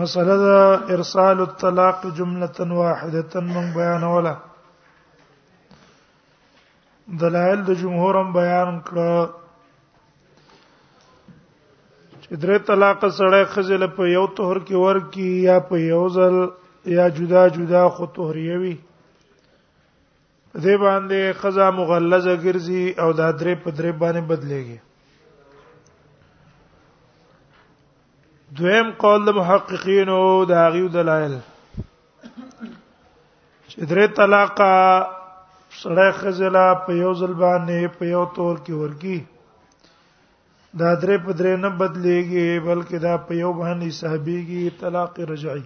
مسله دا ارسال الطلاق جمله واحده من بیان ولا دلائل د جمهورم بیان کړه چې درې طلاق سره خزل په یو طهر کې ورکی یا په یو ځل یا جدا جدا خو طهریوي دې باندې قضا مغلظه ګرځي او دا درې په درې باندې بدلېږي دویم قول د محققین او د هغه دلایل چې درې طلاق سړی خزلا په یو ځل باندې په یو تور کې ورکی دا درې په درې نه بدلېږي بلکې دا په یو باندې صاحبېږي طلاق رجعي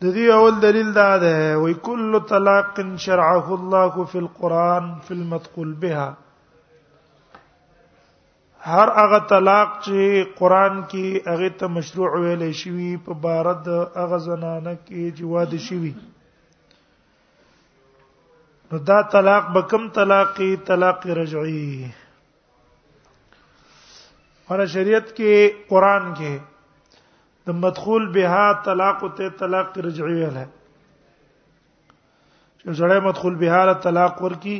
د دې اول دلیل دا ده وای کل طلاق شرعه الله فی القرآن فی المتقول بها هر هغه طلاق چې قران کې هغه ته مشروع ویل شوی په بار د هغه زنانه کې چې واده شوی نو دا طلاق به کم طلاق طلاق رجعي پر شریعت کې قران کې د مدخول بها طلاق ته طلاق رجعي ویل ہے چې سړی مدخول بها له طلاق ورکی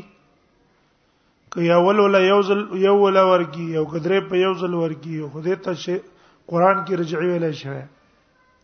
که یو ول ولا یو ځل یو ولا ورکی یو کدرې په یو ځل ورکی خو دې ته شي قران کې رجعي ویل شوی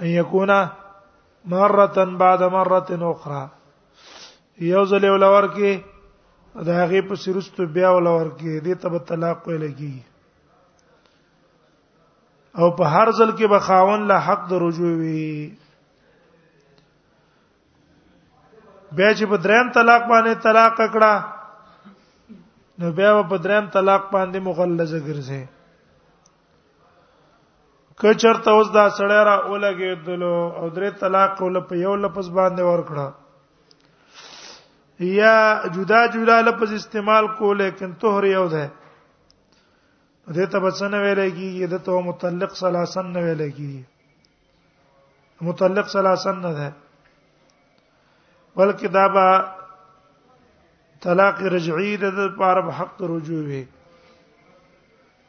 ان يكون مره بعد مره اخرى یو ځل یو لور کې دا هغه په سرستو بیا ولور کې دې ته به طلاق ویل کی او په هر ځل کې به خاون له حق د رجوع وي بیا چې په دریم طلاق باندې طلاق کړه نو بیا په دریم طلاق باندې مغلظه ګرځي کچر ته اوس دا سړی را ولګېدل او درې طلاق ول په یو لفظ باندې ورکړه یا جدا جدا لفظ استعمال کو لیکن طهر یو ده دې ته بچنه ویل کیږي د تو متعلق سلاسن نه ویل کیږي متعلق سلاسن نه ده بلکې دا به طلاق رجعی د لپاره حق رجوع وي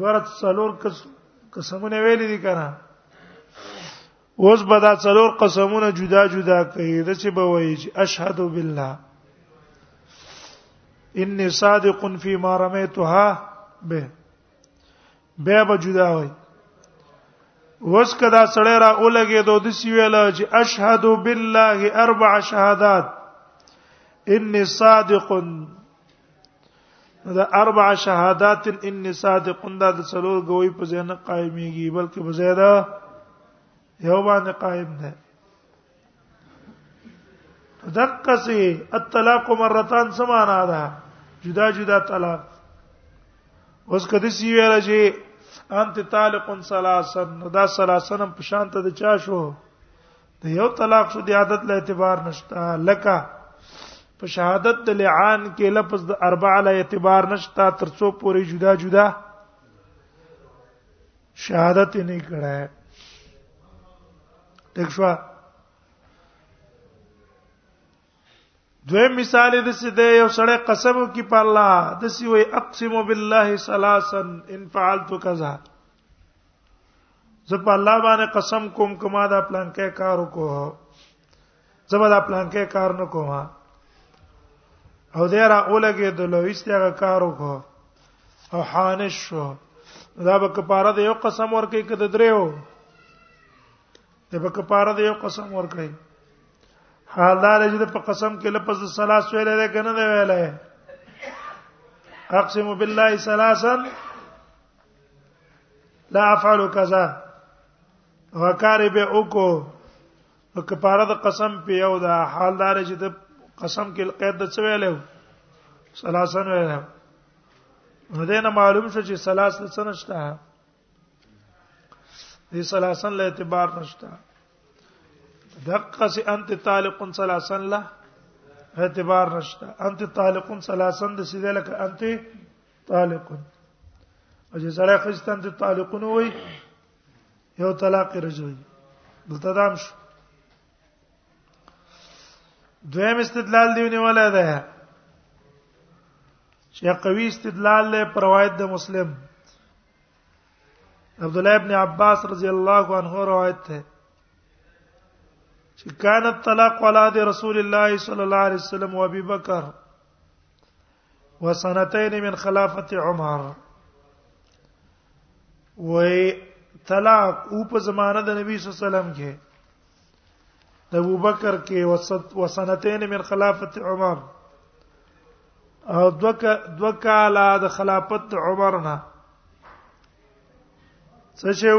غرض څلور کس قسمونه ویل دي کنه اوس به دا څلور قسمونه جدا جدا کوي د چې به وایي چې اشهد بالله انی صادق فی ما رمیتها به به به جدا وایي وس کدا سړی را اولګي دو د سی ویل چې اشهد بالله اربع شهادات انی صادق دا اربع شهادات ان صادق دا د څلور غوي په ځای نه قائميږي بلکې په ځای دا یو باندې قائم ده دقه سي الطلاق مرتان سمانا ده جدا جدا طلاق اوس کدي سی ویل چې انت طالق ثلاثن دا ثلاثن په شان ته د چا شو د یو طلاق شو دی عادت له اعتبار نشته لکه په شهادت د لعان کې لفظ د اربع له اعتبار نشته تر څو پورې جدا جدا شهادت نه کړه ټیک شو دویم مثال د څه دی یو سړی قسم کوي په الله د سی وی اقسم بالله ثلاثا ان فعلت كذا زه په الله باندې قسم کوم کما دا پلان کې کار وکړو زما دا پلان کې کار نه کوم او دا را اولګه د لويست هغه کار وکړو او حانش شو دا به کفاره د یو قسم ورکې کده دریو دا به کفاره د یو قسم ورکې حال دا چې په قسم کې لفظ ثلاث ویل دی کنه دی ویل اقسم بالله ثلاثا لا افعل کذا وکاره به اوکو نو کفاره د قسم په یو دا حال دار چې د قسم کې قید د څه ویلو سلاسن ویلو نو دې نه معلوم شو چې سلاس د څه نشته دې سلاسن له اعتبار نشته دقه سي انت طالق سلاسن له اعتبار نشته انت طالق سلاسن د سیده لکه انت طالق او چې سړی خستان ته طالقونه وای یو طلاق رجوي دلته دام شو دویم استدلال دیونه ولا ده چې قوی استدلال له روایت د مسلم عبد الله ابن عباس رضی الله عنه روایت ده چې کان الطلاق علی رسول الله صلی الله علیه وسلم و ابي بکر وسنتين من خلافه عمر وای طلاق او په زمانه د نبی صلی الله علیه وسلم کې د ابوبکر کې وسط وسنتين من خلافه عمر او دوک دوکاله د خلافت عمر نه څه شو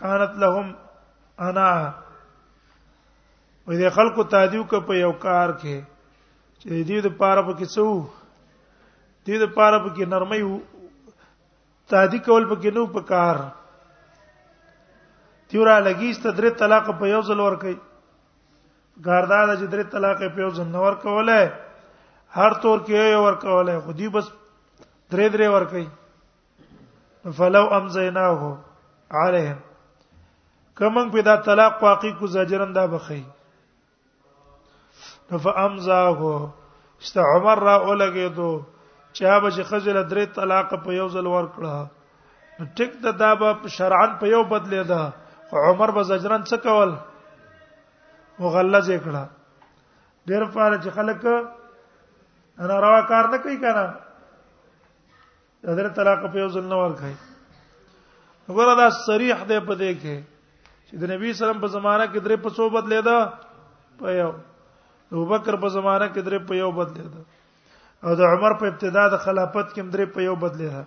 كانت لهم انا وې د خلکو تادیو ک په یو کار کې چې دې د پاره په کې څو دې د پاره په کې نرمي تادی کول په کې نو په کار تیورا لګیست درې طلاق په یو ځل ور کوي ګاردا د درې طلاق په یو ځل نور کوله هر تور کې یو ور کوله خو دې بس درې درې ور کوي فلو امزیناه علیهم کمن په دا طلاق واقع کو زجرن دا بخی فامزاه است عمر را اولګې دو چا به چې خزل درې طلاق په یو ځل ورکړه نو ټیک د دا به شرعن په یو بدلې ده خو عمر به زجرن څه کول مغلظ کړه ډیر فار چې خلک انا روا کار نه کوي کنه حضرت طلاق په یو ځل نه ورکای وګوره دا صریح دی په دې کې چې د نبی سلام په زمانہ کې درې په څو بدلې ده په یو ابو بکر په زمانہ کې درې په یو بدلې ده او د عمر په ابتدا د خلافت کې درې په یو بدلې ده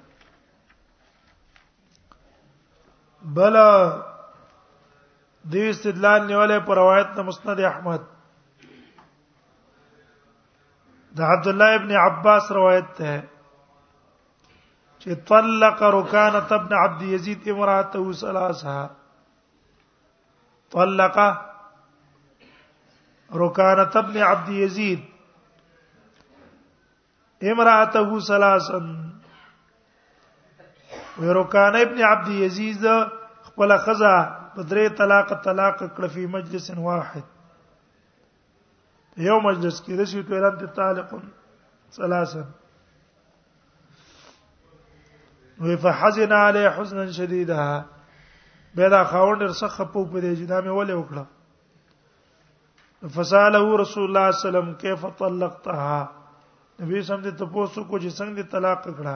بل د استدلال نیولې پر روایت د مسند احمد د عبد الله ابن عباس روایت ده چې طلق رکانه ابن عبد يزيد امراته ثلاثه طلق رکانه ابن عبد يزيد امراته ثلاثا ورکانه ابن عبد يزيد خپل خزه بدرې طلاق طلاق کړ په مجلس واحد یو مجلس کې د شي پیران ته طالق ثلاثه وی فحزن علی حزنا شدیدا به دا خاوند ډېر سخت په په دې جنا مې ولې وکړه فساله رسول الله صلی الله علیه وسلم کیف طلقتها نبی سم دې تاسو کو چې څنګه طلاق کړه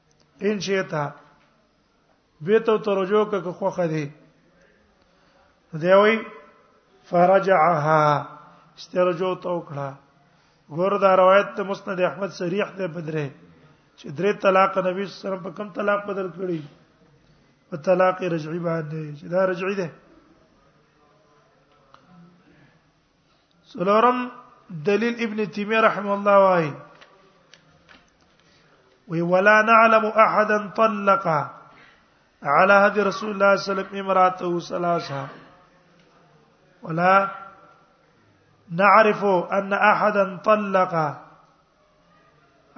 ان شئتا به ته ترجو که خو خدي دی وی فرجعها استرجو تو کړه ګور دا روایت ته مسند احمد صریح ده بدره چې درې طلاق نبی صلی الله علیه وسلم په کم طلاق بدل کړی په طلاق رجعي باندې چې دا رجعي ده سلورم دليل ابن تيميه رحمه الله واي وي ولا نعلم احدا طلق على هدي رسول الله صلى الله عليه وسلم امراته ثلاثه ولا نعرف ان احدا طلق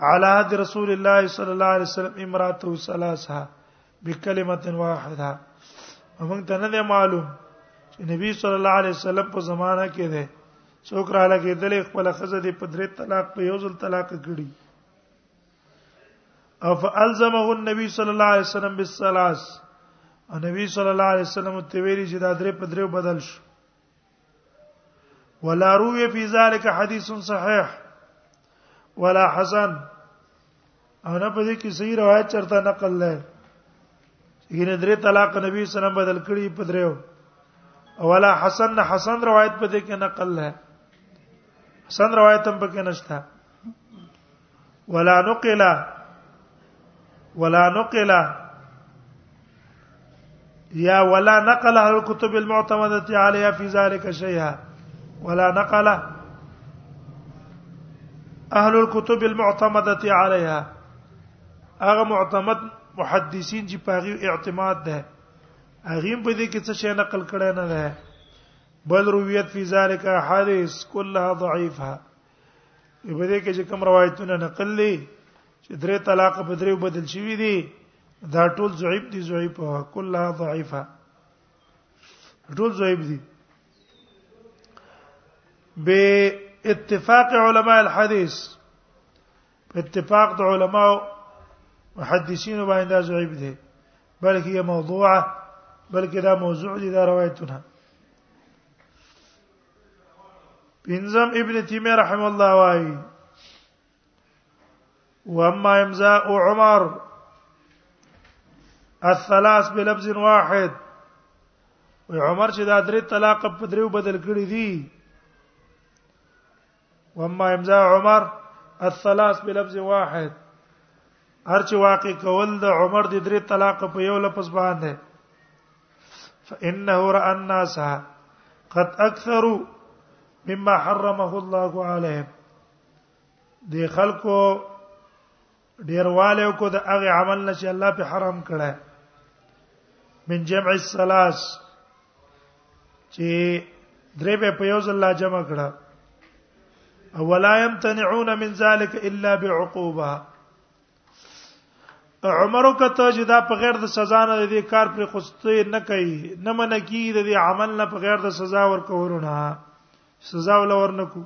على عهد رسول الله صلى الله عليه وسلم امراته ثلاثه بكلمه واحده موږ ته نه معلوم چې نبی صلی الله علیه وسلم په زمانہ کې ده څوک را لګیدل خپل خزه دې په درې طلاق په یو ځل طلاق کړي او فالزمه النبي صلی الله علیه وسلم بالثلاث او نبی صلی الله علیه وسلم ته ویلي چې دا درې په درې بدل شو ولا روي في ذلك حديث صحيح ولا حسن انا په دې کې صحیح روایت چرته نقل لای یګنه درې طلاق نبی صلی الله علیه وسلم بدل کړي په دریو اولا حسن نه حسن روایت په دې کې نقل لای حسن روایت هم پکې نشته ولا نقل ولا نقل یا ولا نقل الكتب المعتمده عليها في ذلك شيئا ولا نقل اهل الكتب المعتمده عليها هغه معتمد محدثین چې په هغه اعتماد ده هغه په دې کې څه شی نقل کړي نه ده بل رویت فی ذلک حدیث كلها ضعیفه په دې کې چې کوم روایتونه نقل دي چې درې طلاق په درې بدل شوی دي دا ټول ضعیف دي ضعیف کلها ضعیفه ټول ضعیف دي به اتفاق علماء الحديث اتفاق د علماء محدثین باندې دا ضعیف دي بلکې یو موضوعه بلکې دا موضوع دي دا روایتونه پنځم ابن تیمیه رحم الله وايي واما امزاء عمر الثلاث بلفظ واحد وی عمر چې دا درې طلاق په دریو بدل کړی دي واما امضاء عمر الثلاث بلفظ واحد هر چې واقع کول د عمر د درې طلاق په یو لفظ باندې فانه را الناس قد اكثروا مما حرمه الله عليهم د خلکو ډیرواله کو د هغه عمل نه چې الله په حرام کړه من جمع الثلاث چې درې به په یو ځل جمع کړه اولا يمتنعون من ذلك الا بعقوبه عمر کته چې دا په غیر د سزا نه دې کار پر خوسته نه کوي نه من کی د دې عمل نه په غیر د سزا ورکورونه سزا ولور نه کوي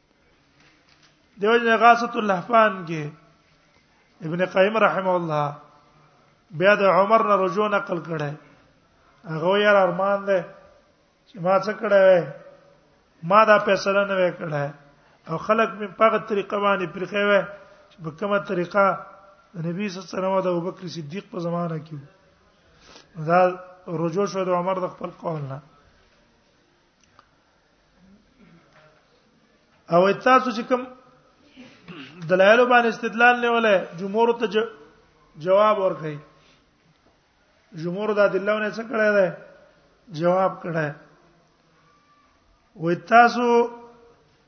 دیو جن غاصت اللهفان کې ابن قیم رحم الله بیا د عمر نه رجوع نقل کړي هغه یې ارمان ده چې ما څه کړه ما دا فیصله نه وکړه او خلک مې په هغه طریقه باندې پرخې وې چې په کومه طریقه د نبی صلی الله علیه وسلم او د ابوبکر صدیق په زمانه کې دا رجوع شو د عمر د خپل قول نه او تاسو چې کوم دلایل باندې استدلال نه ولای جمهور ته جواب ورکړي جمهور د ادلهونه څه کړی دی جواب کړی وې تاسو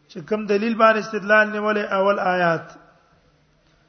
چې کوم دلیل باندې استدلال نه ولای اول آیات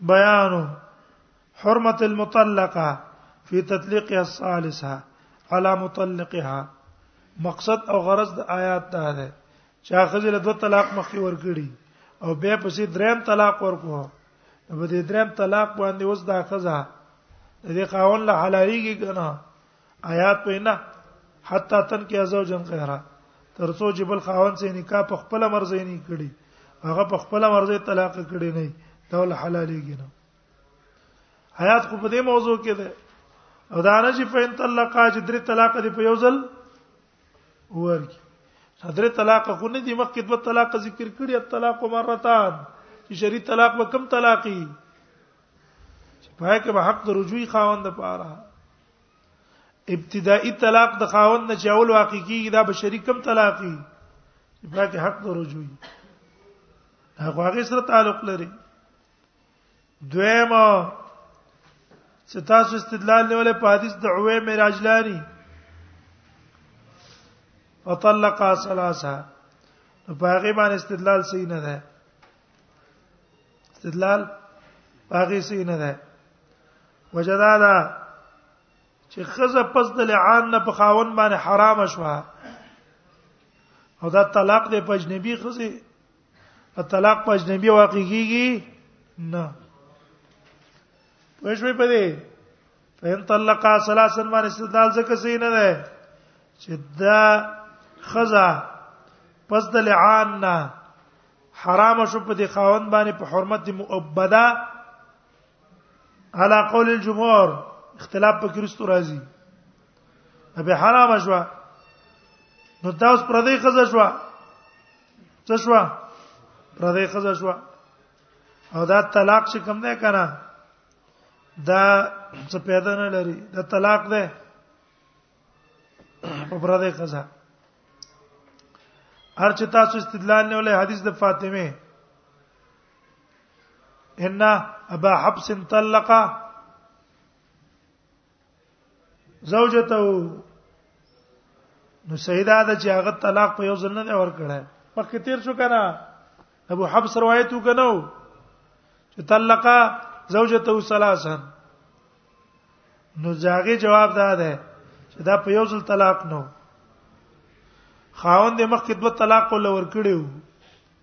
بیان حرمت المطلقه فی تطلیق الثالثه علی مطلقها مقصد او غرض د آیات دا ده چې اخذ له دوه طلاق مخکې ورکړي او بیا پسې دریم طلاق ورکو په دې دریم طلاق باندې اوس دا خزه د دې قانون له حلاليږي کنه آیات وینا حتا تن کې ازو جن غیره ترڅو چې بل خاون سي نکاح په خپل مرزه نه کړي هغه په خپل مرزه طلاق کړي نه دا ول حلاليږي نه حیات خو په دې موضوع کې ده او دا نه چې فین طلاق چې درې طلاق دی په یو ځل ورکی درې طلاق خو نه دی مخکې دوه طلاق ذکر کړي طلاق مرتان چې شری طلاق به کم طلاقي چې پای کې به حق د رجوعي خاوند لپاره ابتدایي طلاق د خاوند نه چې اول واقع کیږي دا به شریکم طلاقي باقي حق د رجوعي هغه هغه سره تعلق لري دویمه چې تاسو استدلال نیولې په حدیث د عوی معراج لاري وطلق ثلاثه په هغه باندې استدلال صحیح نه ده استدلال هغه صحیح نه ده وجدا دا چې خزه پس د لعان نه په خاون باندې حرام شوه او دا طلاق د پجنبي خزه په طلاق پجنبي واقع کیږي نه پښې په پدې فهم طلقا ثلاثا باندې استدلال ځکه سي نه ده چې دا خزه پس د لعان نه حرام شو په دې خاون باندې په حرمت مؤبده على قول الجمهور اختلاف په کرستو راځي به حرام شو نو تاسو پر دې خزه شو څه شو پر دې خزه شو او دا طلاق چې کوم دی کنه دا څه پیدا نه لري دا طلاق دی په پر دې خزه هر چې تاسو استدلال نه ولې حدیث د فاطمه ان ابا حبس طلق زوجته نو سیدا د چې هغه طلاق په یو ځل نه ور کړه مخکې تیر شو کنه ابو حبس روایت وکنو چې طلق زوجته ثلاثا نو ځاګه جواب دا ده چې دا په یو ځل طلاق نو خاوند مخکې دوه طلاق ول ور کړیو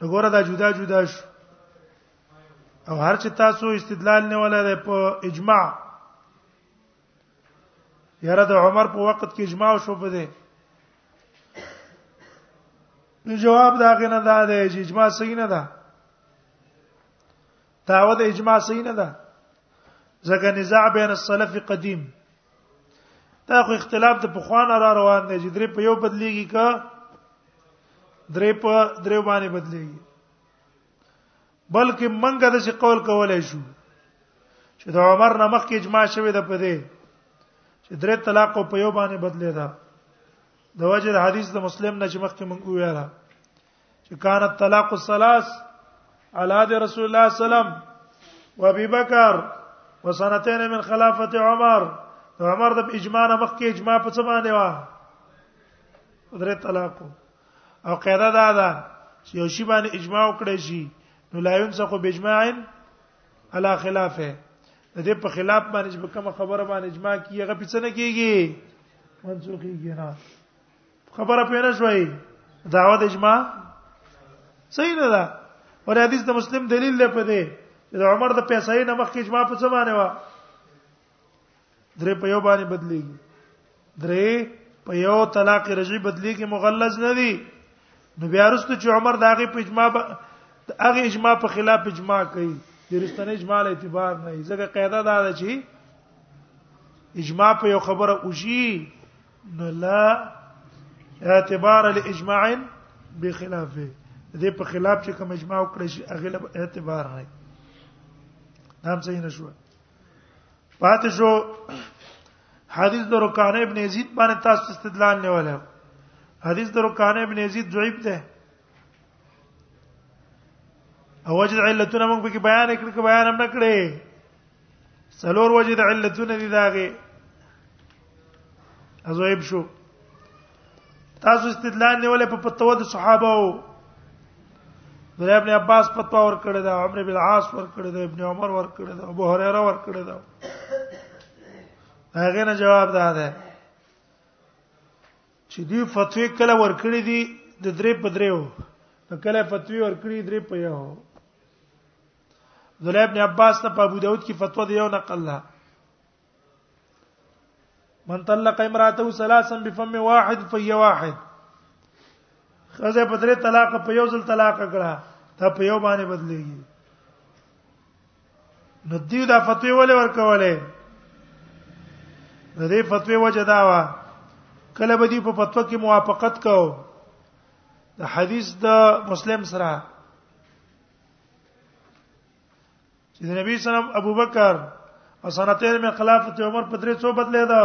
نو ګوره دا جدا جدا شو او هر چې تاسو استدلال نه ولاله په اجماع یاره د عمر په وخت کې اجماع شو په دې نو جواب دا غنه دا دی چې اجماع صحیح نه ده داوه د اجماع صحیح نه ده ځکه نزاع بین السلف قدیم دا خو اختلاف د پخوانه را روان دی چې درې په یو بدلیږي کا درې په درې باندې بدلیږي بلکې منګه د څه قول کولای شو چې د عمر نمخ کې اجماع شوه د پدې چې درې طلاق په یو باندې بدلې ده د وجه د حدیث د مسلم نه چې مخکې مونږ ویاله چې کان الطلاق الثلاث على عهد رسول الله صلی الله علیه وسلم وابي بکر وسنتين من خلافه عمر عمر د اجماع نه مخکې اجماع په څه باندې و درې طلاق او قاعده دا ده چې یو شی باندې اجماع وکړي شي نو لا ينسخ باجماع على خلافه د دې په خلاف باندې چې کوم خبره باندې اجماع کیږي هغه پڅ نه کیږي منسوخ کیږي نه خبره پیره شوي دعوت اجماع صحیح نه ده ور حدیث د مسلم دلیل دی په دې د عمر د پیسې نه مخکې اجماع په څه باندې و درې په یو باندې بدلیږي درې په یو طلاق رجعي بدلیږي مغلظ نه دی نو بیا وروسته چې عمر د هغه په اجماع د هغه اجماع په خلاف اجماع کوي د رښتنه اجماع له اعتبار نه ځکه قاعده دا ده چې اجماع په یو خبره وشي نو لا اعتبار الاجماع بخلافه دې په خلاف چې کوم اجماع وکړي شي اغلب اعتبار نه نام صحیح نشو پاتې شو حدیث د رکانه ابن یزید باندې تاسو استدلال نه ولا حدیث د رکانه ابن یزید ضعیف ده او وجد علتونه موږ به بیان کړو که بیان هم نکړي څلور وجد علتونه دي داغه ازویب شو تاسو استدلال نیولې په پتو د صحابه او د ابن عباس پتو ور کړی دا عمرو بن عاص ور کړی دا ابن عمر ور کړی دا ابو هريره ور کړی دا هغه نه جواب ده چې دوی فتوی کله ورکړي دي د درې په دریو نو کله فتوی ورکړي درې په یو عبد الله ابن عباس ته په ابو داود کې فتوا دی یو نقل ده من طلق امراته ثلاثا بفم واحد فهي واحد خزه په درې طلاق په یو ځل طلاق کړه دا په یو باندې بدلېږي نو دیو دا فتوی ولې ورکولې د دې فتوی وجه دا و کله به دی په فتوا کې موافقت کو د حدیث د مسلم سره چې د نبی صلی الله علیه وسلم ابوبکر او سنتین می خلافت عمر په درې څو بدلې ده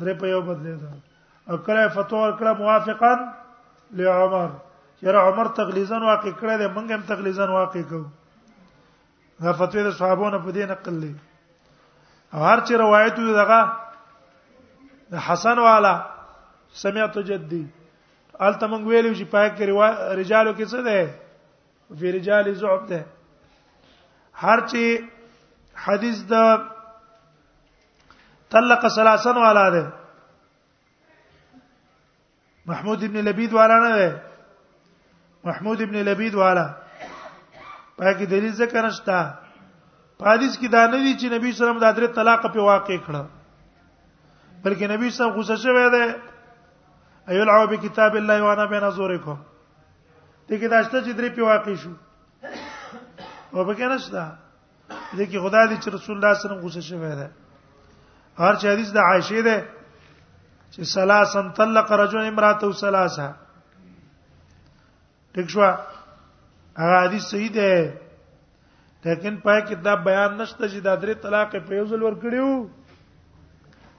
درې په یو بدلې ده او کله فتوا ورکړه موافقا لعمر یره عمر تغلیزن واقع کړی دی موږ هم تغلیزن واقع کو دا فتوی د صحابونو په دې نقل لې او هر چې روایت دغه د حسن والا سمعت جدي الته موږ ویلو چې پاک کې رجالو کې څه ده فی رجال زعب ده هر چې حدیث د طلق ثلاثن والا ده محمود ابن لبید والا نه ده محمود ابن لبید والا پاکي دلیل ذکر نشتا حدیث کې دا نه دي چې نبی صلی الله علیه وسلم د حضرت طلاق په واقع کړه بلکې نبی صلی الله علیه وسلم غوسه شوی دی ایو العو بکتاب الله وانا بین ازورکم دغه داشته چې درې په واقع شو او پکې نشته دې کې خدای دې چې رسول الله صلی الله علیه وسلم غوسه شوی دی هر چې حدیث د عائشه ده چې سلاسن طلق رجل امراته سلاسه ټیک شو هغه حدیث صحیح ده لیکن پای کې دا بیان نشته چې دا درې طلاق په یو ځل ور کړیو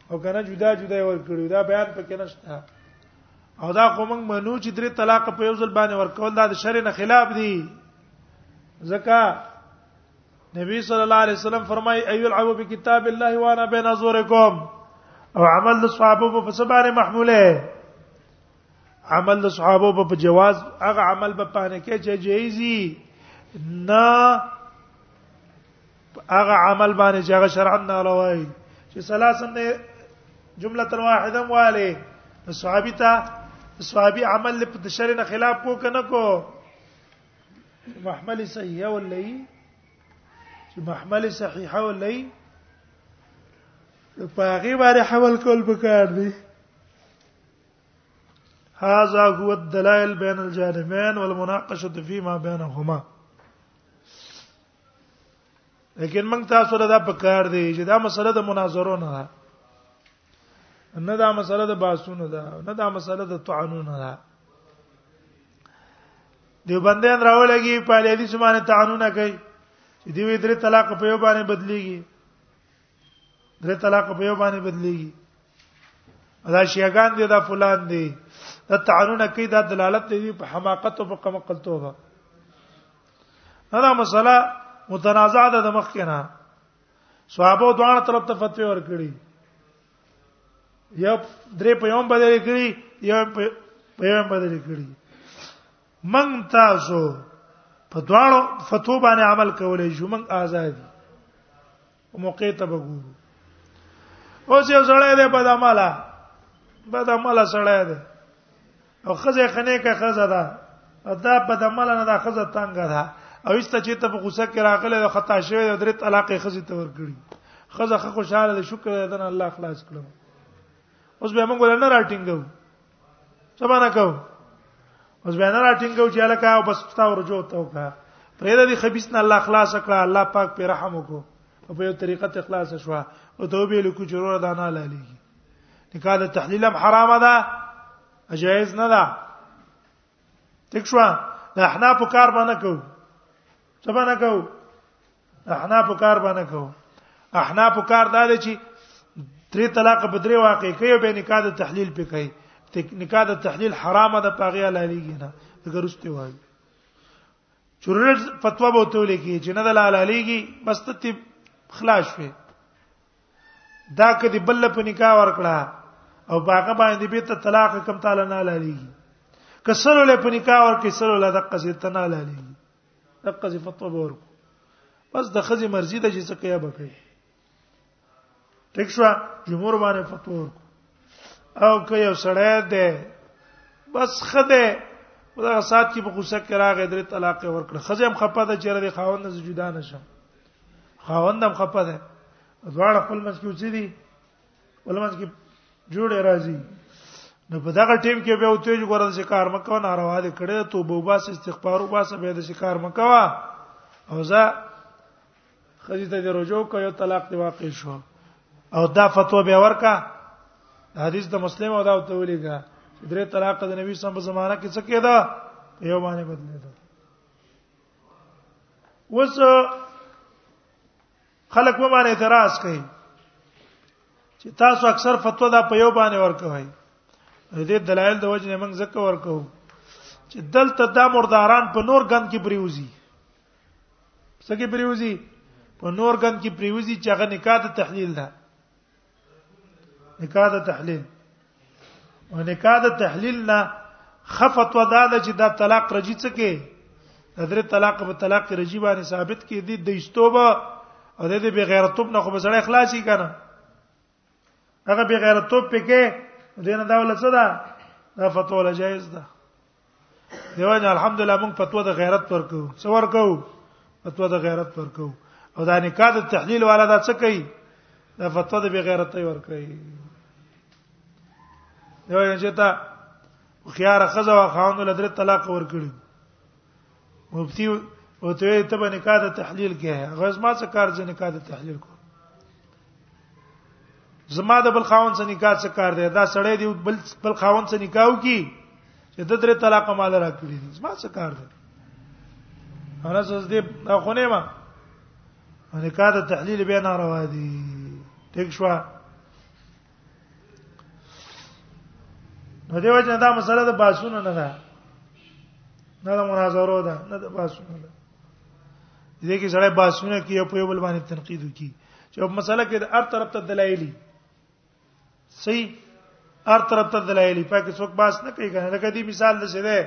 او کنه جدا جدا ور کړیو دا بیان پکې نشته او دا کوم منو چې درې طلاق په یو ځل باندې ور کول دا د شرع نه خلاف دی زکا نبی صلی الله علیه وسلم فرمای ایو العب بکتاب الله وانا بین ازورکم او عمل د صحابه په سبانه محموله عمل د صحابه په جواز هغه عمل په پانه کې چې جایزي نه هغه عمل باندې چې هغه شرعا نه لوي چې سلاسن نه جمله واحده واله صحابي ته صحابي عمل په شرع نه خلاف کو کنه کو محمل صحیحه ولې چې محمل صحیحه ولې په هغه باندې حمل کول پکار دي هذا هو الدلائل بين الجانبين والمناقشه فيما بينهما لیکن موږ تاسو ته دا پکار دی چې دا مسله د مناظرو نه ده نه دا مسله د باسونو ده نه دا مسله د طعنونو ده دیوبندیان راولګي په حدیث باندې طعنونه کوي چې دوی درې طلاق په یو باندې بدليږي درې طلاق په یو باندې بدليږي دا شیعاګان دي دا فلان دي دا طعنونه کوي دا دلالت کوي په حماقت او په کمقلتوبه دا مسله متنازعه ده د مخ کنه صحابه دوه طرف ته فتوی ورکړي یو درې په یوم بدل کړي یو په یوم بدل کړي من تاسو په دواړو فتو باندې عمل کولای شو من آزادي موقع ته وګورو اوس یو سړی دی بد عمله بد عمله سړی دی او خزه خنه کا خزه ده دا بد عمله نه دا خزه تنګ ده او ایسته چې ته په غوسه کې راغله او خطا شوی او درې طلاق خزه ته ورګړي خزه خوشاله شکر ده الله خلاص کړو اوس به موږ نه راټینګو څه باندې کو اوس بیان راټینګو چې الکه او بس پتا ورجو ته وکا پرې د دې خبيث نه الله خلاص کړه الله پاک په رحم وکړو او په یو طریقه ته خلاص شو او توبه لیکو چې ورور دانا لالي نکاح د تحلیل هم حرام ده جائز نه ده ټیک شو د احناف کار باندې کو څه باندې کو احناف کار باندې کو احناف کار دا دی چې درې طلاق په درې واقع کوي به نکاح د تحلیل په کوي نکاح د تحلیل حرامه ده پاغه لالیږي نه اگر واستي وایي چورل فتوا به ته لیکي چې نه د لالیږي بس ته خلاص شوي دا کدی بل په نکاح ورکړه او باغه باندې به ته طلاق کم تعالی نه لالي کسر له په نکاح ورکې سر له دقه سي ته نه لالي دقه سي فتوا ورکو بس د خزي مرزي د چې څه کوي به کوي ټیک شو جمهور باندې فتوا ورکو او که یو سړی ده بس خده دا سات کې په غوسه کې راغی درې طلاق ورکړه خزه هم خپه ده چې رې خاوند نه جدا نشم خاوندم خپه ده دواړه خپل منځ کې اوسې دي خپل منځ کې جوړه راځي نو په دغه ټیم کې به اوته جو ګورل چې کار مکو نه روا دي کړي ته توبه وباس استغفار وباس به د شکار مکو او ځا خځې ته د رجوع کوي طلاق دی واقع شو او دا فتوا به ورکا حدیث د مسلم او دا ته ولېګا درې طلاق د نبی صلی الله علیه وسلم په زمانہ کې څه کېدا یو باندې بدلېدل وس خلک و باندې اعتراض کوي چې تاسو اکثر فتوا دا په یو باندې ورکوي دې دلایل د وجه نه موږ زکه ورکو چې دلته دا مرداران په نور ګند کې پریوزي څنګه پریوزي په نور ګند کې پریوزي چې هغه نکاح ته تحلیل ده نکاح د تحلیل او نکاح د تحلیل نه خفت ودا د چې دا طلاق رجی څه کې درې طلاق په طلاق رجی باندې ثابت کې دي د استوبه او د دې بغیرتوب نه خو به سړی خلاصي کنه هغه بغیرتوب پکې دینه دا ول څه ده دا فتوا لا جایز ده دیو جن الحمدلله موږ فتوا د غیرت ورکو څو ورکو فتوا د غیرت ورکو او دا نکاح د تحلیل والا دا څه کوي دا فتوا د بغیرت ور کوي دیو جن چې تا خيار خزه او خاوند له درې طلاق ور کړی مفتی او ته ته باندې کا د تحلیل کې هه غز ما څه کار ځنه کا د تحلیل کو زما د بل خاون څخه نکاح څه کار دی دا سړی دی بل بل خاون څخه نکاح کی چې د درې طلاق مال را کړی دی زما څه کار دی انا زز دې اخونه ما نکاح د تحلیل بیا ناروا دی ټیک شو نو دیو چې دا مسله د باسونو نه ده نه د مناظرو ده نه د باسونو ده دې کې سره باسونه کې په یو بل باندې تنقید وکي چې په مسله کې د هر طرف ته دلایلی صحیح هر طرف ته دلایلی پکې څوک باس نه کوي کنه لکه دې مثال د شه ده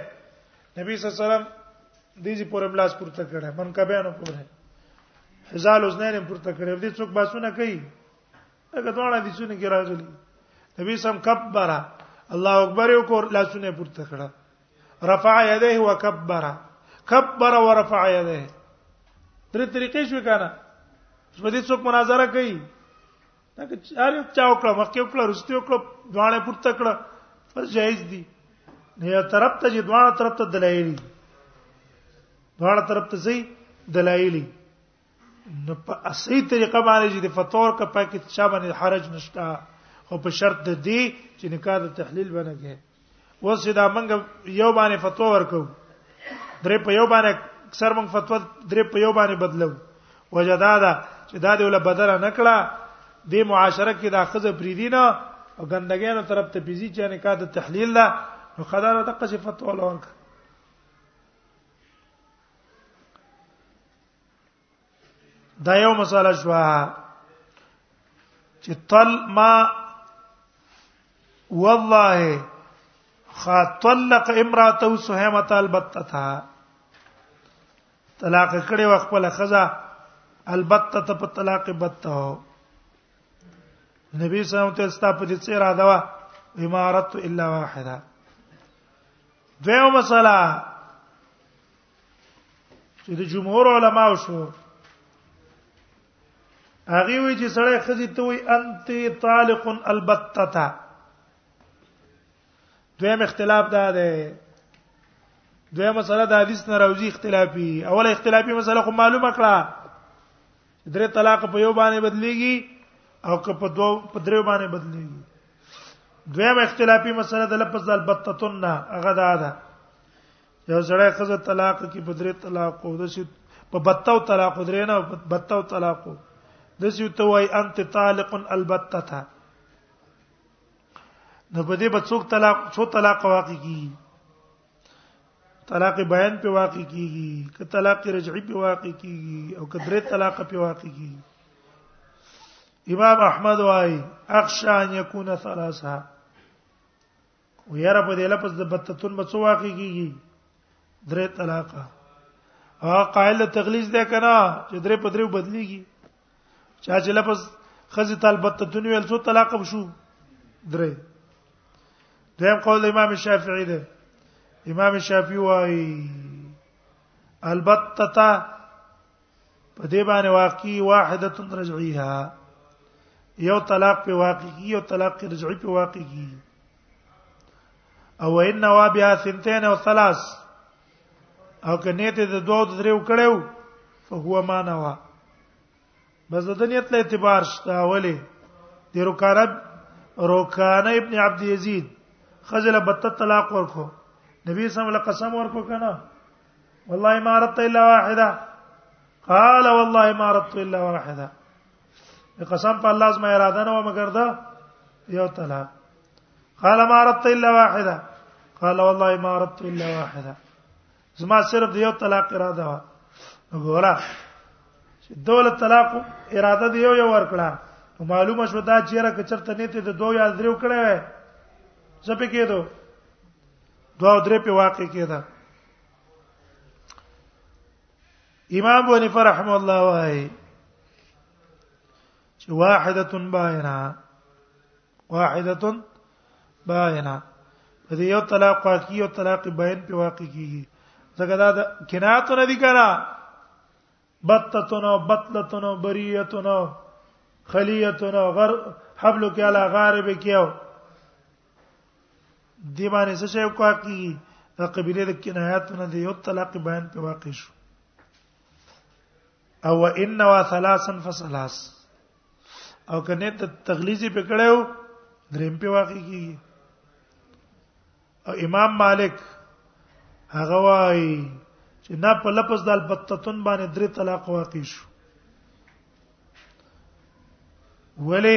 نبی صلی الله علیه وسلم دې چې پورم لاس پورته کړه من کبه نه پوره حزال حسنین پورته کړه دې څوک باسونه کوي دا ټول حدیثونه کې راغلي نبی سم کبره الله اکبر یو کور لاسونه پورته کړه رفع یده وکبر کبر ورفع یده درې طریقې شو کنه په دې څوک مناظره کوي دا که چاري چا وکړه مخکې وکړه رستي وکړه دواړه پورته کړه پر جایز دي نه طرف ته چې دواړه طرف ته دلایل دواړه طرف ته زی دلایلی نو په اصلي طریقه باندې چې د فطور کا پکې چا باندې حرج نشته خو په شرط د دې چې نکاح د تحلیل باندې کې اوس دا موږ یو باندې فتوا ورکو درې په یو باندې اکثر موږ فتوا درې په یو باندې بدلو وجدا دا چې دا دی ول بدل نه کړه د معاشره کې دا خزه پریدي نه او ګندګانو طرف ته پیزي چې نکاح د تحلیل ده نو خدای ته قصې فتوا ورکړه دا یو مسله شو چې طل ما والله خاطلق امراته سهمه البته تا طلاق کړي وخت په لخذا البته ته په طلاق بته نبی صلی الله علیه وسلم ته ستا په دې څه را دا امارت الا واحده دیو مسله چې د جمهور علما شو هغه وی چې سړی خزي ته وی انت طالق البتتا دویم اختلاف دا ده دویم مسله د حدیث نه راوځي اختلافي اوله اختلافي مسله خو معلومه کړه درې طلاق په یو باندې بدليږي او که په دوه په درې باندې بدليږي دویم اختلافي مسله د لفظ البتتن هغه دا ده یو سړی خزه طلاق کې په درې طلاق او د سی په بتاو طلاق درې نه په بتاو طلاق د سی ته وای انت طالق البته تا نو په دې بڅوک طلاق څو طلاق واقع کیږي طلاق بیان په واقع کیږي که طلاق رجعي په واقع کیږي او که درې طلاق په واقع کیږي امام احمد وايي اخشى ان يكون ثلاثه او یاره په دې لفظ د بتتون به څو واقع کیږي درې طلاق هغه قائل تغلیظ ده کنه چې درې په درې بدليږي چا چې لفظ خزي طالب بتتون ویل څو طلاق بشو درې دیم قول امام شافعی ده امام شافعی وايي البتتا په دې باندې واقعي واحده رجعیه یو طلاق په واقعي یو طلاق رجعي په واقعي او ان وابها سنتين او ثلاث او کنه ته د دوه د دریو کړو فهو ما نوا بس د نیت له اعتبار شته اوله د رکانه رکانه ابن عبد یزید خزل بت طلاق ورکو نبی صلی الله علیه وسلم قسم ورکو کنه والله ما اردت الا واحده قال والله ما اردت الا واحده قسم په الله زما اراده نه و مګر دا یو طلاق قال ما اردت الا واحده قال والله ما اردت الا واحده زما صرف یو طلاق اراده و وګوره دوله طلاق اراده دی یو یو ورکړه معلومه شو دا چیرې کچرته نیته د دوه یا دریو کړه وې زپې کېدو دوه درې په واقع کې ده امام ابو حنیفه رحم الله وایي چې واحده باینه واحده باینه په دې یو طلاق واقعي او طلاق باین په واقع کیږي ځکه دا کنایت نه دي کنه بتتون او بتلتون او بریتون او خلیتون او غر حبل کې علا غارب کېو دی باندې څه شي کوه کی د قبيله د کنایاتونه د یو طلاق بیان په واقع شو او ان وا ثلاثا فثلاث او کنه ته تغلیزي پکړیو دریم په واقع کی او امام مالک هغه وای چې نه په لفظ د البتتون باندې درې طلاق واقع شو ولی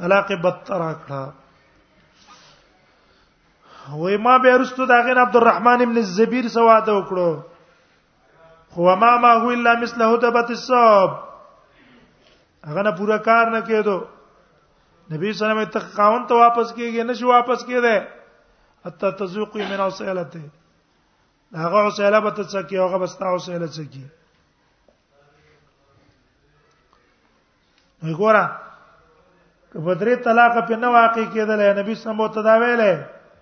طلاق بدتر کړه وې ما به رستو دا غن عبد الرحمن ابن الزبير سواده وکړو هو ما ما هو الا مثله تبت الصوب هغه نه پورا کار نه کېدو نبی صلی الله علیه وسلم ته قاون ته واپس کېږي نه شو واپس کېده حتا تذوقي من اوسلته هغه اوسله به ته څکه هغه بستا اوسله څکه وګوره که په درې طلاق په نه واقع کېدل نبی صلی الله علیه وسلم ته دا ویلې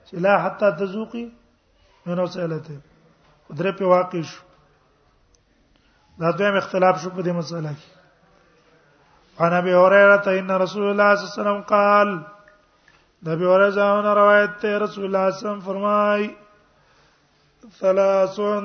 چې لا حتا تذوقي نو سهلته درې په واقع شو دا دویم اختلاف شو په دې مسله کې عن ابي هريره ان رسول الله صلی الله علیه وسلم قال د ابي هريره ځانه روایت ته رسول الله صلی الله علیه وسلم فرمای ثلاثون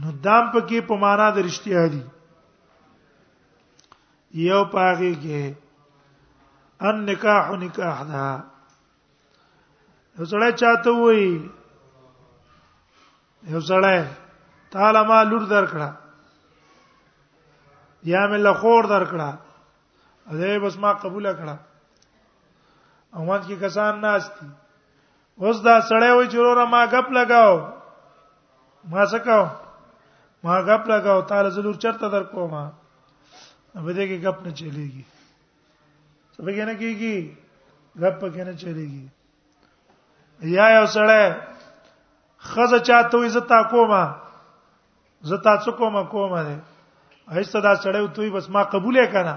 نو دام پکې په معنا د رښتیا دي یو پاغي کې ان نکاح نکاح ده یو سړی چاته وای یو سړی تعالی ما لور درکړه یا مې له خور درکړه اده بس ما قبول کړه اومات کې کسان ناشتي اوس دا سړی وای چې وروره ما غپ لگاو ما څه کاو ما غپ لگاو تعالی زلور چرته در کوم به دې کې غپ نه چلےږي څه به نه کېږي غپ کې نه چلےږي یا یو سړی خزه چاته وي زتا کومه زتا څه کومه کومه ده ایسته دا سړی وتوي بس ما قبول کنا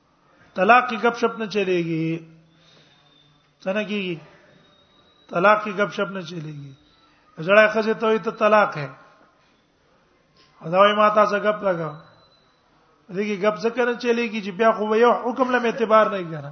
طلاق کې غب شپ نه چلےږي څنګه کیږي طلاق کې غب شپ نه چلےږي زړه خزه ته ته طلاق ہے دا وای ما تاسو غب لگا دغه غب ذکر نه چلےږي چې بیا خو یو حکم لم اعتبار نه کړه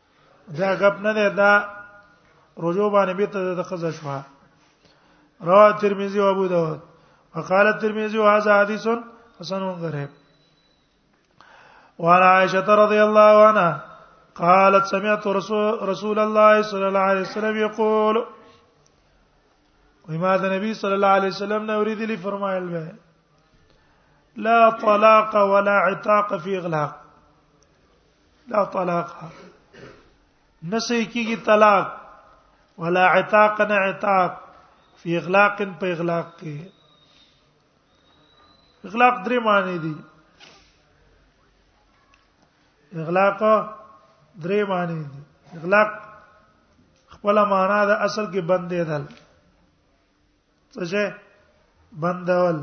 دا غپ نه ده دا رجوع باندې به ته د قضا شو رواه ترمذی او ابو داود وقال الترمذي هذا حديث حسن غريب وعن عائشة رضي الله عنها قالت سمعت رسول, رسول الله صلى الله عليه وسلم يقول وما ذا النبي صلى الله عليه وسلم نه اريد لي فرمایل به لا طلاق ولا عتاق في اغلاق لا طلاق نسې کیږي طلاق ولا عتاق نه عتاق فی اغلاق په اغلاق کې اغلاق درې معنی دي اغلاق درې معنی دي اغلاق خپل معنا د اصل کې بندې دل څه بندول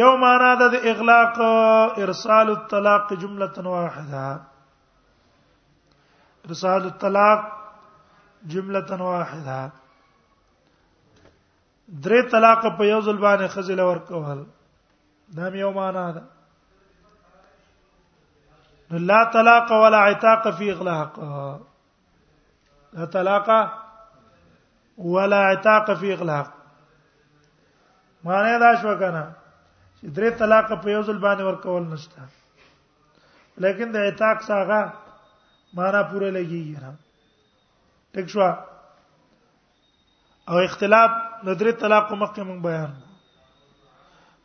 یو معنا د اغلاق ارسال الطلاق جمله واحده ارسال الطلاق جمله واحده درې طلاق په یو ځل باندې خزل ورکول دا یو معنا ده لا طلاق ولا عتاق فی اغلاق لا طلاق ولا عتاق فی اغلاق معنی دا شو کنه چې درې طلاق په یو ځل باندې ورکول نشته لیکن د عتاق څنګه معنا پوره لګیږي نه ټیک شو او اختلاف د درې طلاق مخکې مونږ بیان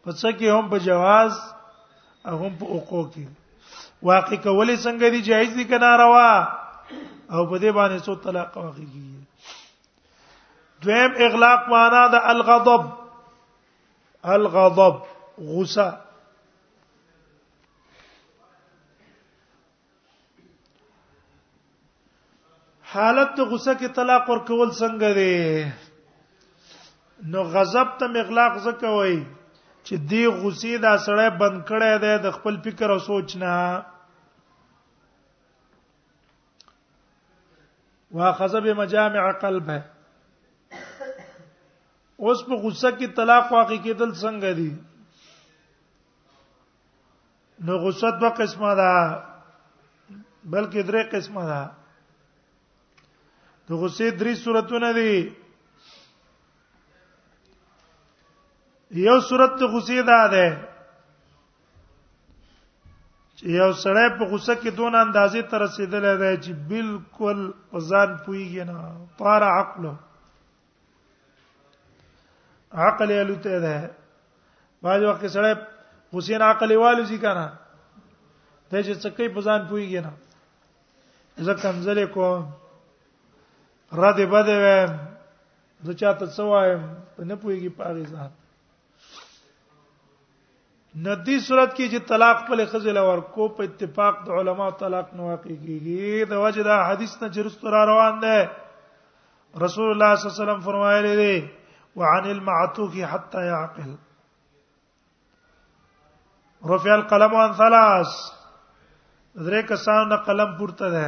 په څه کې هم په جواز او هم په اوقو کې واقع کولې څنګه دي جایز دي کنه روا او په دې باندې څو طلاق واقع کیږي دویم اغلاق معنا د الغضب الغضب غصه حالت د غصه کې طلاق ورکول څنګه دی نو غضب ته مغلاق زکه وای چې دی غصې دا سړی بند کړی دی د خپل فکر او سوچ نه واخذ بمجامع قلبه اوس په غصه کې طلاق واقع کېدل څنګه دي نو غصه دوه قسمه ده بلکې درې قسمه ده د غصې درې صورتونه دي یو صورت د غصې ده ده چې یو سړی په غصه کې دون اندازې تر رسیدلې ده چې بالکل ځان پویږي نه طار عقله عقل یې لته ده باج وخت سره حسین عقل والو ذی کنه ته چې څکې په ځان پويږي نه زه کمزلې کوم را دې بده وې زه چاته څه وایم په نه پويږي پاره ځان ندی صورت کې چې طلاق په لخذ لور کو په اتفاق د علما طلاق نه واقع کیږي د وجه دا حدیث نه چرست را روان ده رسول الله صلی الله علیه وسلم فرمایلی دی وعن المعتوق حتى يعقل رفع القلم عن ثلاث درې کسان نه قلم پورته ده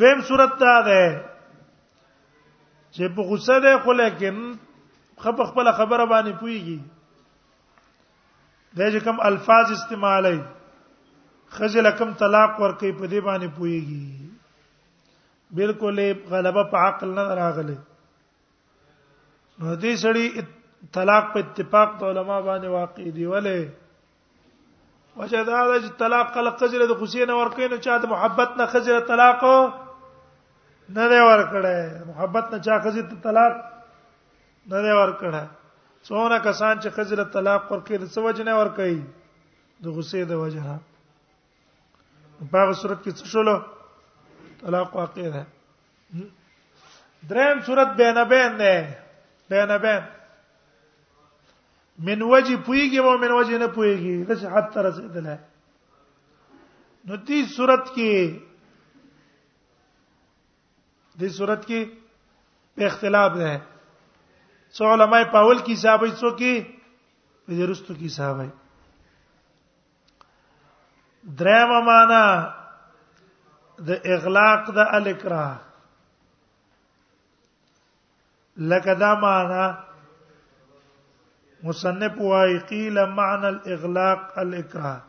دویم صورت دا ده چې په غصه ده خو لیکن خپ خپل خبره باندې پويږي دا چې کوم الفاظ استعمالای خزل کوم طلاق ورکې په دې باندې پويږي بالکل غلبه په عقل نه راغله نو دې سړی طلاق په اتفاق د علما باندې واقع دی ولې وجه دا ده چې طلاق کله خزر د غصې نه ورکې نه چا د محبت نه خزر طلاق نه دی ورکړی محبت نه چا خزر طلاق نه دی ورکړی څونه کسان چې خزر طلاق ورکې د څه وجه نه ورکې د غصې د وجه نه په هغه صورت کې څه شول طلاق واقع ده دریم صورت بین بین نه بین بین من وجه پویږي مو من وجه نه پویږي د صحت تر رسیدل نو دې صورت کې دې صورت کې په اختلاف ده څو علماء په اول کې صاحبې څو کې په درستو کې صاحبې دریم معنا د اغلاق د الاکراه لکه دا معنا مصنف وايي قيل معنى الاغلاق الاكراه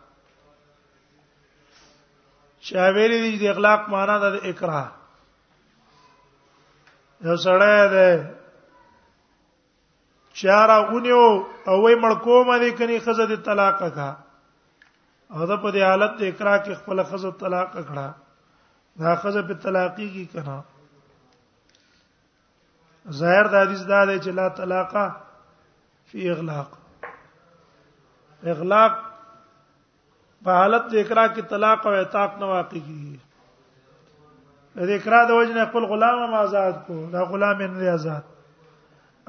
چا ویل دي د اغلاق معنا د اکراه یو سړی دی چارا اونیو او وای مړکوم دې کني خزه دې طلاق کا او دا په دې حالت د اقرا کې خپل خزه طلاق کړه دا خزه په طلاقي کې کنا ظاهر د حدیث دا دی چې لا طلاقه فی اغلاق اغلاق په حالت د اقرار کې طلاق او عتاق نه واقع کیږي د اقرار د وجنه خپل غلام هم آزاد کو دا غلام یې نه آزاد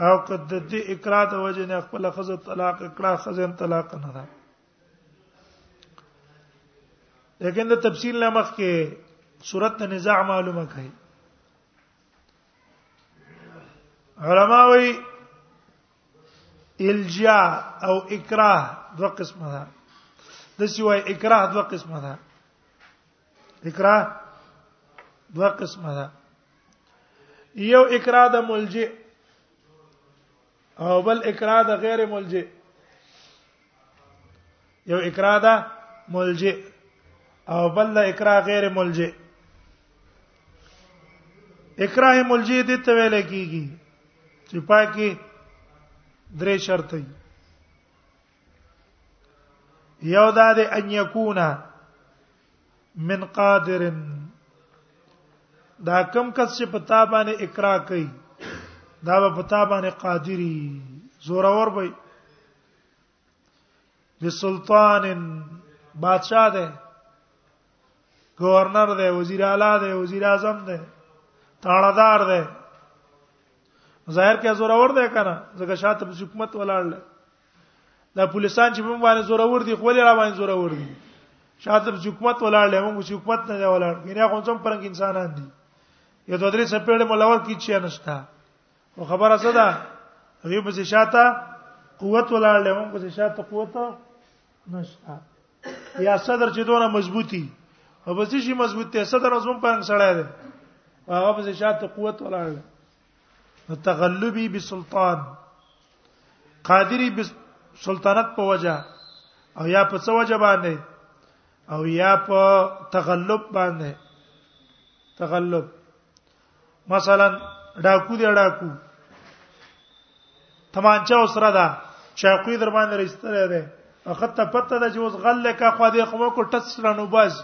او کد د اقرار د وجنه خپل خزه طلاق اقرار خزه طلاق نه ده لیکن د تفصیل نه مخ کې صورت د نزاع معلومه کړي علما وی الجا او اکراه دوه قسمه ده د سیوای اکراه دوه قسمه ده اکراه دوه قسمه ده یو اکراه د ملجئ او بل اکراه د غیر ملجئ یو اکراه ده ملجئ او بل د اکراه غیر ملجئ اکراه ملجئ د ته ویل کیږي چې پاکي درې شرط دي یو دا د ان یکونا من قادر دا کم کس چې په تابانه اکراه کوي دا په تابانه قادری زورور وي بسلطان بادشاہ ده گورنر ده وزیر اعلی ده وزیر اعظم ده تاړدار ده ظاهر کې زور اور ده کنه ځکه شاته په حکومت ولاړل دا پولیسان چې موږ باندې زور اور دي خو لري باندې زور اور دي شاته په حکومت ولاړل موږ چې حکومت نه ولاړ ګینه خو څوم پرنګ انسانان دي یو دوه درې سپېړې مولور کی چې نشتا او خبره څه ده یو په شاته قوت ولاړ له موږ په شاته قوت نشته یا صدر چې دونه مضبوطی او بس شي مضبوط ته صدر ازم په سړی دی هغه په شاته قوت ولاړ تغلبي بسلطان قادری بسلطنت په وجه او یا په څه وجه باندې او یا په تغلب باندې تغلب مثلا ډاکو دی ډاکو تمانچه وسره ده چاقوی در باندې رښتره ده اخت ته پته ده چې اوس غل کا خو دې خو کو ټس رانو باز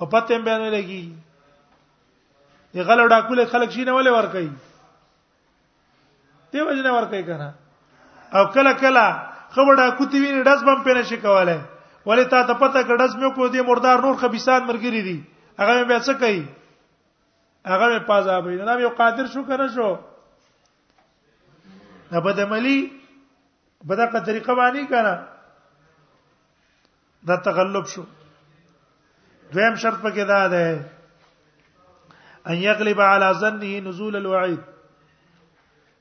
او پته هم بیان لګي دی غل ډاکو له خلک شي نه ولې ور کوي دی وجنه ور کوي کنه او کله کله خبر ډاکو تی ویني داس بم پینې شي کوله ولې تا ته پته کډس مې کو دې مردار نور خبيسان مرګري دي هغه بیا څه کوي هغه په عذاب نه دا یو قادر شو کنه شو نه بد عملی په دغه طریقه باندې کنه دا تغلب شو دویم شرط پکې دا ده ان یغلب علی ظنه نزول الوعید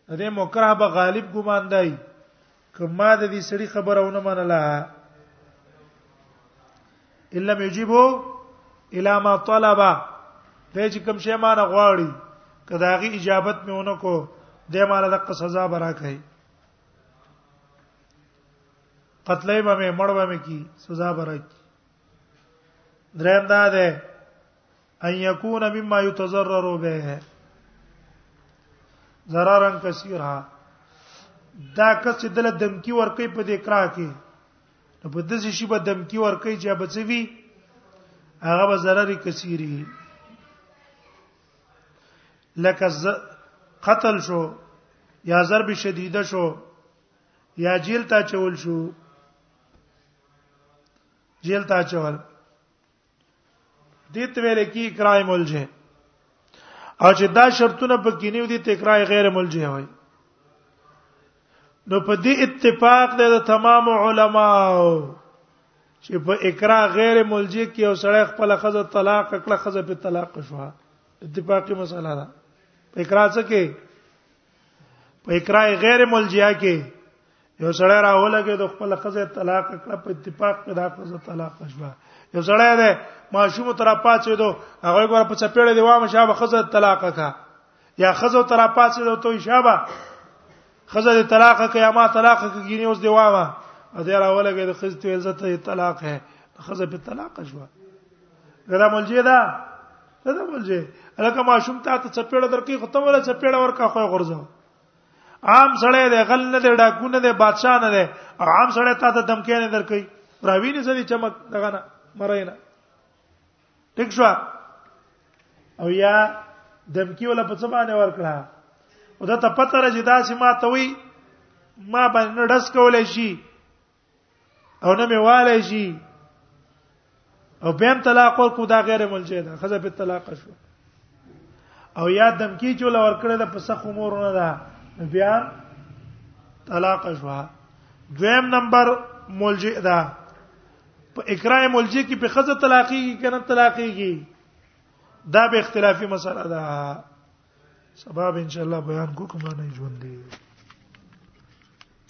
دې مکره به غالب ګمان دی کما د دې سړي خبره ونه منله الا یجيبو الا ما طلب د چې کوم شی ما نه غواړي کداغي اجابت مې ونه کو د ما له دغه سزا برا کوي قتلې به مې مړ به مې کی سزا برا کی دریم دا ده ان يكون مما يتضرر به ضررا كثيرا دا کس چې دله دمکی ورکې په دې کرا کې نو په دې شي په دمکی ورکې چې به څه وی هغه به ضرر کثیری لکه قتل شو یا ضرب شدیده شو یا جیل ته چول شو جیل ته چول دې ته ویل کی اکراه ملجه او چې دا شرطونه پکې نیو دي ته اکراه غیر ملجه وای نو په دې اتفاق ده د تمام علماو چې په اکراه غیر ملجه کې او سړی خپل خزه طلاق کړه خزه په طلاق شو اتفاقی مسله ده اکراه څه کې په اقرا غیر ملجیا کې یو سړی راولګي د خپل خزه طلاق کړه په اتفاق کې دا خزه طلاق شوه یو سړی ده ماشوم تر پاتې دو هغه ګور په چپېړې دی وامه شابه خزه طلاق کا یا خزه تر پاتې دو ته شابه خزه د طلاق کا یا ما طلاق کا ګینه اوس دی وامه ا دې راولګي د خزه ته عزت طلاق ہے خزه په طلاق شوه ګرامل جیدا دا نه ولځي الکه ماشوم ته ته چپېړه درکې خو ته ولا چپېړه ورکا خو غرزه عام سړی دی غل نه دی ډاکو نه دی بادشاہ نه دی عام سړی ته ته دمکې نه درکې راوی نه سړي چمک دغه نه مرینه ټیک شو او یا دمکی ولا په څه باندې ورکړه او دا ته پته راځي دا چې ما ته وی ما باندې ډس کولای شي او نه میواله شي او بهم طلاق ورکو دا غیر ملجه ده خزه په طلاق شو او یا دم کی چې لور کړه د پسخ امور نه ده بیا طلاق شو دویم نمبر ملجئ ده په اقرای ملجئ کې په خزه طلاقي کې کنه طلاقي کې دا به اختلافي مسله ده سبب ان شاء الله بیان کو کومه نه ژوند دی